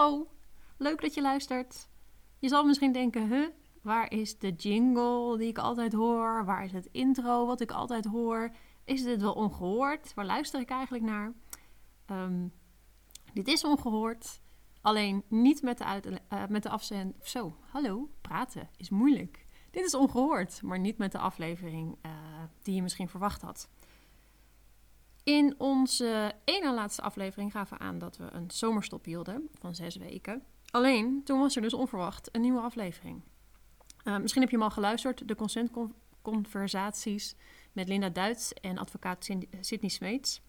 Hallo, leuk dat je luistert. Je zal misschien denken, huh, waar is de jingle die ik altijd hoor? Waar is het intro wat ik altijd hoor? Is dit wel ongehoord? Waar luister ik eigenlijk naar? Ehm, dit is ongehoord, alleen niet met de, uit, uh, met de. Zo, hallo, praten is moeilijk. Dit is ongehoord, maar niet met de aflevering uh, die je misschien verwacht had. In onze ene laatste aflevering gaven we aan dat we een zomerstop hielden van zes weken. Alleen, toen was er dus onverwacht een nieuwe aflevering. Uh, misschien heb je hem al geluisterd, de consentconversaties met Linda Duits en advocaat Sydney Smeets.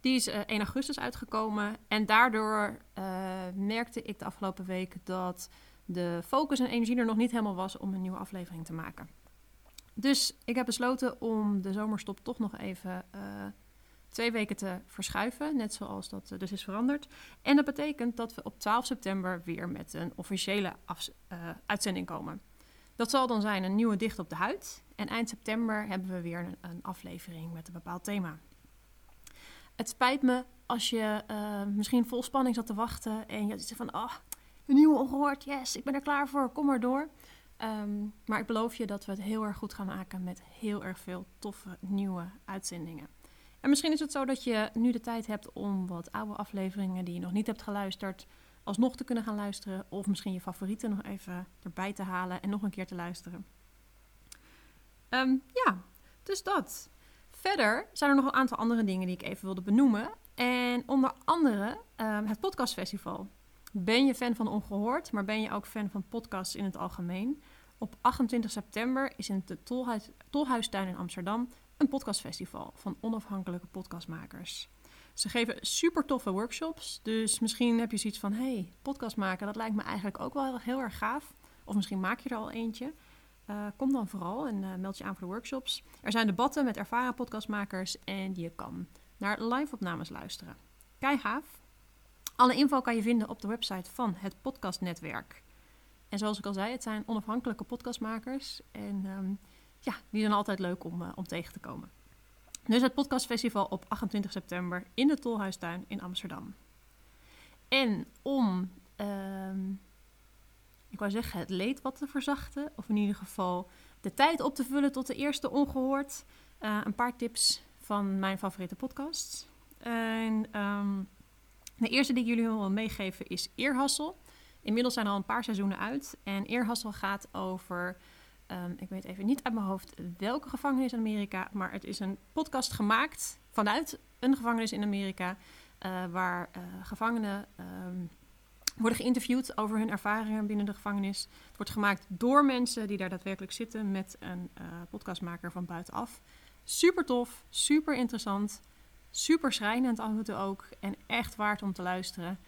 Die is uh, 1 augustus uitgekomen en daardoor merkte ik de afgelopen week dat de focus en energie er nog niet helemaal was om een nieuwe aflevering te maken. Dus ik heb besloten om de zomerstop toch nog even twee weken te verschuiven, net zoals dat dus is veranderd. En dat betekent dat we op 12 september weer met een officiële uh, uitzending komen. Dat zal dan zijn een nieuwe dicht op de huid. En eind september hebben we weer een, een aflevering met een bepaald thema. Het spijt me als je uh, misschien vol spanning zat te wachten en je zegt van, oh, een nieuwe ongehoord, yes, ik ben er klaar voor, kom maar door. Um, maar ik beloof je dat we het heel erg goed gaan maken met heel erg veel toffe nieuwe uitzendingen. En misschien is het zo dat je nu de tijd hebt om wat oude afleveringen die je nog niet hebt geluisterd, alsnog te kunnen gaan luisteren. Of misschien je favorieten nog even erbij te halen en nog een keer te luisteren. Um, ja, dus dat. Verder zijn er nog een aantal andere dingen die ik even wilde benoemen. En onder andere um, het podcastfestival. Ben je fan van Ongehoord, maar ben je ook fan van podcasts in het algemeen? Op 28 september is in de Tolhuis, Tolhuistuin in Amsterdam een podcastfestival van onafhankelijke podcastmakers. Ze geven super toffe workshops, dus misschien heb je zoiets van: hey, podcast maken, dat lijkt me eigenlijk ook wel heel erg gaaf. Of misschien maak je er al eentje. Uh, kom dan vooral en uh, meld je aan voor de workshops. Er zijn debatten met ervaren podcastmakers en je kan naar live-opnames luisteren. Kei gaaf. Alle info kan je vinden op de website van het podcastnetwerk. En zoals ik al zei, het zijn onafhankelijke podcastmakers. En um, ja, die zijn altijd leuk om, uh, om tegen te komen. Dus het podcastfestival op 28 september in de Tolhuistuin in Amsterdam. En om, uh, ik wou zeggen, het leed wat te verzachten, of in ieder geval de tijd op te vullen tot de eerste ongehoord, uh, een paar tips van mijn favoriete podcasts. En um, de eerste die ik jullie wil meegeven is Eerhassel. Inmiddels zijn al een paar seizoenen uit. En Eerhassel gaat over Um, ik weet even niet uit mijn hoofd welke gevangenis in Amerika, maar het is een podcast gemaakt vanuit een gevangenis in Amerika, uh, waar uh, gevangenen um, worden geïnterviewd over hun ervaringen binnen de gevangenis. Het wordt gemaakt door mensen die daar daadwerkelijk zitten met een uh, podcastmaker van buitenaf. Super tof, super interessant, super schrijnend af ook en echt waard om te luisteren.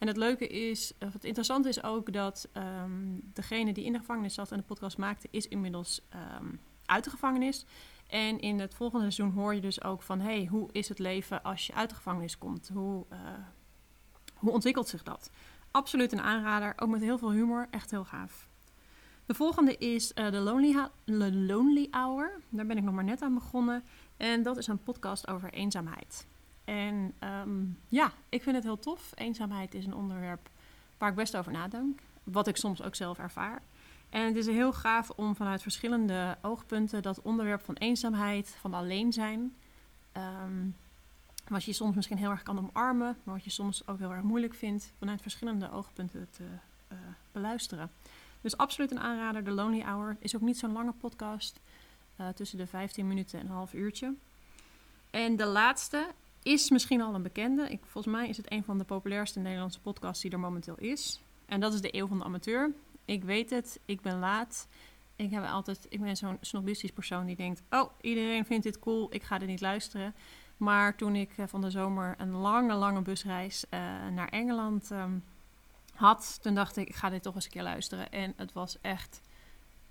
En het leuke is, of het interessante is ook dat um, degene die in de gevangenis zat en de podcast maakte, is inmiddels um, uit de gevangenis. En in het volgende seizoen hoor je dus ook van, hey, hoe is het leven als je uit de gevangenis komt? Hoe, uh, hoe ontwikkelt zich dat? Absoluut een aanrader, ook met heel veel humor, echt heel gaaf. De volgende is uh, The, Lonely The Lonely Hour. Daar ben ik nog maar net aan begonnen. En dat is een podcast over eenzaamheid. En um, ja, ik vind het heel tof. Eenzaamheid is een onderwerp waar ik best over nadenk. Wat ik soms ook zelf ervaar. En het is heel gaaf om vanuit verschillende oogpunten dat onderwerp van eenzaamheid, van alleen zijn, um, wat je soms misschien heel erg kan omarmen, maar wat je soms ook heel erg moeilijk vindt, vanuit verschillende oogpunten te uh, beluisteren. Dus absoluut een aanrader. The Lonely Hour is ook niet zo'n lange podcast, uh, tussen de 15 minuten en een half uurtje. En de laatste is misschien al een bekende. Ik, volgens mij is het een van de populairste Nederlandse podcasts die er momenteel is. En dat is de Eeuw van de Amateur. Ik weet het, ik ben laat. Ik, heb altijd, ik ben zo'n snobistisch persoon die denkt... oh, iedereen vindt dit cool, ik ga er niet luisteren. Maar toen ik uh, van de zomer een lange, lange busreis uh, naar Engeland um, had... toen dacht ik, ik ga dit toch eens een keer luisteren. En het was echt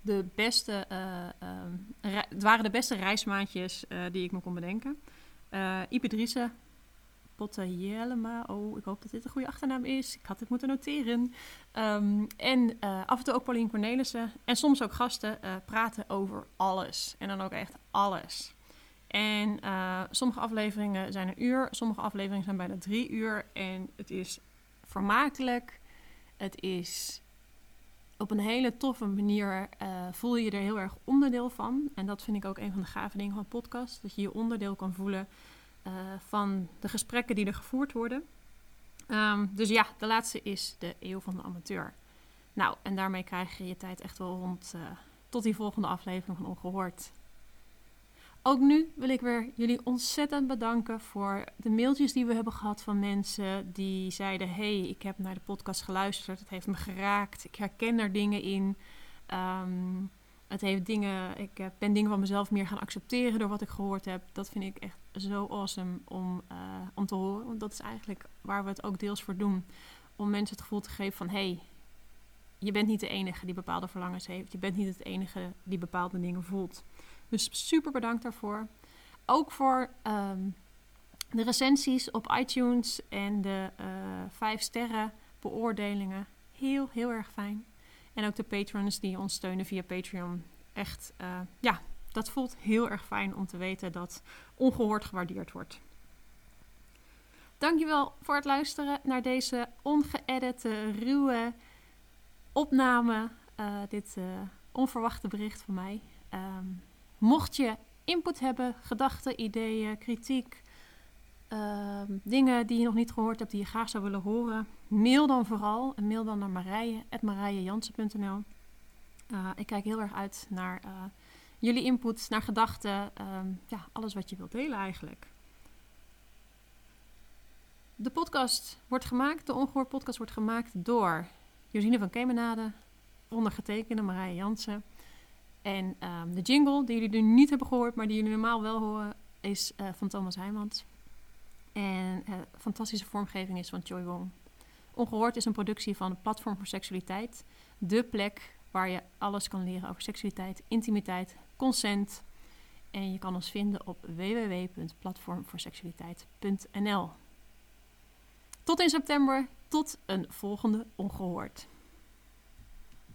de beste... Uh, het waren de beste reismaatjes die ik me kon bedenken... Uh, Driessen, Potta Oh, ik hoop dat dit een goede achternaam is. Ik had het moeten noteren. Um, en uh, af en toe ook Paulien Cornelissen. En soms ook gasten uh, praten over alles. En dan ook echt alles. En sommige afleveringen zijn een uur. Sommige afleveringen zijn bijna drie uur. En het is vermakelijk. Het is op een hele toffe manier uh, voel je er heel erg onderdeel van. En dat vind ik ook een van de gave dingen van podcast. Dat je je onderdeel kan voelen uh, van de gesprekken die er gevoerd worden. Um, dus ja, de laatste is de eeuw van de amateur. Nou, en daarmee krijg je je tijd echt wel rond uh, tot die volgende aflevering van Ongehoord. Ook nu wil ik weer jullie ontzettend bedanken voor de mailtjes die we hebben gehad van mensen die zeiden: Hey, ik heb naar de podcast geluisterd, het heeft me geraakt, ik herken er dingen in. Um, het heeft dingen, ik ben dingen van mezelf meer gaan accepteren door wat ik gehoord heb. Dat vind ik echt zo awesome om, uh, om te horen. Want dat is eigenlijk waar we het ook deels voor doen. Om mensen het gevoel te geven van: hey, je bent niet de enige die bepaalde verlangens heeft. Je bent niet het enige die bepaalde dingen voelt. Dus super bedankt daarvoor. Ook voor um, de recensies op iTunes en de uh, vijf sterren beoordelingen. Heel, heel erg fijn. En ook de patrons die ons steunen via Patreon. Echt, uh, ja, dat voelt heel erg fijn om te weten dat ongehoord gewaardeerd wordt. Dankjewel voor het luisteren naar deze ongeëdite, ruwe opname. Uh, dit onverwachte bericht van mij. Um, mocht je input hebben, gedachten, ideeën, kritiek, uh, dingen die je nog niet gehoord hebt, die je graag zou willen horen, mail dan vooral. En mail dan naar marije.marijejansen.nl. Uh, ik kijk heel erg uit naar uh, jullie input, naar gedachten, um, ja, alles wat je wilt delen eigenlijk. De podcast wordt gemaakt, de Ongehoord podcast wordt gemaakt door Josine van Kemenade, ondergetekende Marije Jansen. En um, de jingle die jullie nu niet hebben gehoord, maar die jullie normaal wel horen, is uh, van Thomas Heijmans. En uh, fantastische vormgeving is van Joy Wong. Ongehoord is een productie van Platform voor Seksualiteit. De plek waar je alles kan leren over seksualiteit, intimiteit, consent. En je kan ons vinden op www.platformvoorseksualiteit.nl. Tot in september, tot een volgende Ongehoord.